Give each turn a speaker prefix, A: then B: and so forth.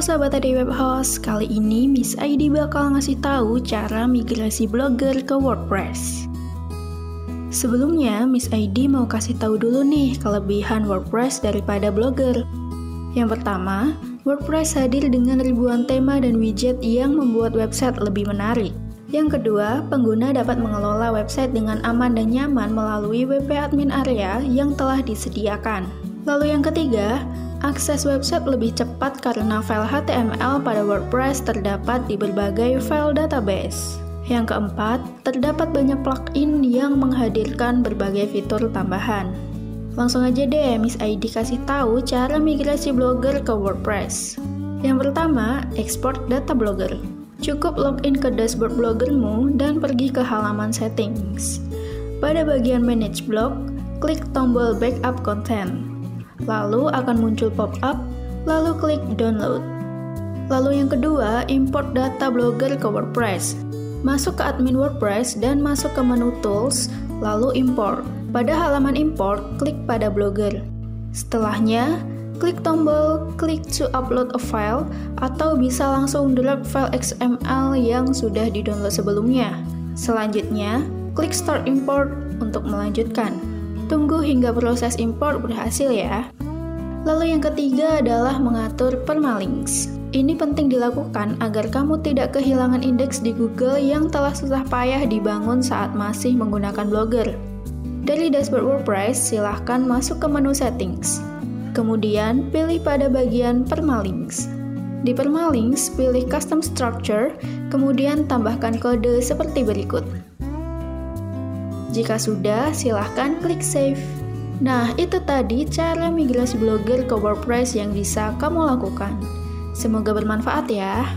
A: Sahabat AD Web Host, kali ini Miss ID bakal ngasih tahu cara migrasi blogger ke WordPress. Sebelumnya, Miss ID mau kasih tahu dulu nih kelebihan WordPress daripada blogger. Yang pertama, WordPress hadir dengan ribuan tema dan widget yang membuat website lebih menarik. Yang kedua, pengguna dapat mengelola website dengan aman dan nyaman melalui WP Admin Area yang telah disediakan. Lalu yang ketiga, Akses website lebih cepat karena file HTML pada WordPress terdapat di berbagai file database. Yang keempat, terdapat banyak plugin yang menghadirkan berbagai fitur tambahan. Langsung aja deh Miss ID kasih tahu cara migrasi blogger ke WordPress. Yang pertama, export data blogger. Cukup login ke dashboard bloggermu dan pergi ke halaman settings. Pada bagian manage blog, klik tombol backup content lalu akan muncul pop-up, lalu klik download. Lalu yang kedua, import data blogger ke WordPress. Masuk ke admin WordPress dan masuk ke menu tools, lalu import. Pada halaman import, klik pada blogger. Setelahnya, klik tombol klik to upload a file atau bisa langsung drag file XML yang sudah di-download sebelumnya. Selanjutnya, klik start import untuk melanjutkan. Tunggu hingga proses import berhasil ya. Lalu yang ketiga adalah mengatur permalinks. Ini penting dilakukan agar kamu tidak kehilangan indeks di Google yang telah susah payah dibangun saat masih menggunakan Blogger. Dari dashboard WordPress, silahkan masuk ke menu settings. Kemudian, pilih pada bagian permalinks. Di permalinks, pilih custom structure, kemudian tambahkan kode seperti berikut. Jika sudah, silahkan klik save. Nah, itu tadi cara migrasi blogger ke WordPress yang bisa kamu lakukan. Semoga bermanfaat ya.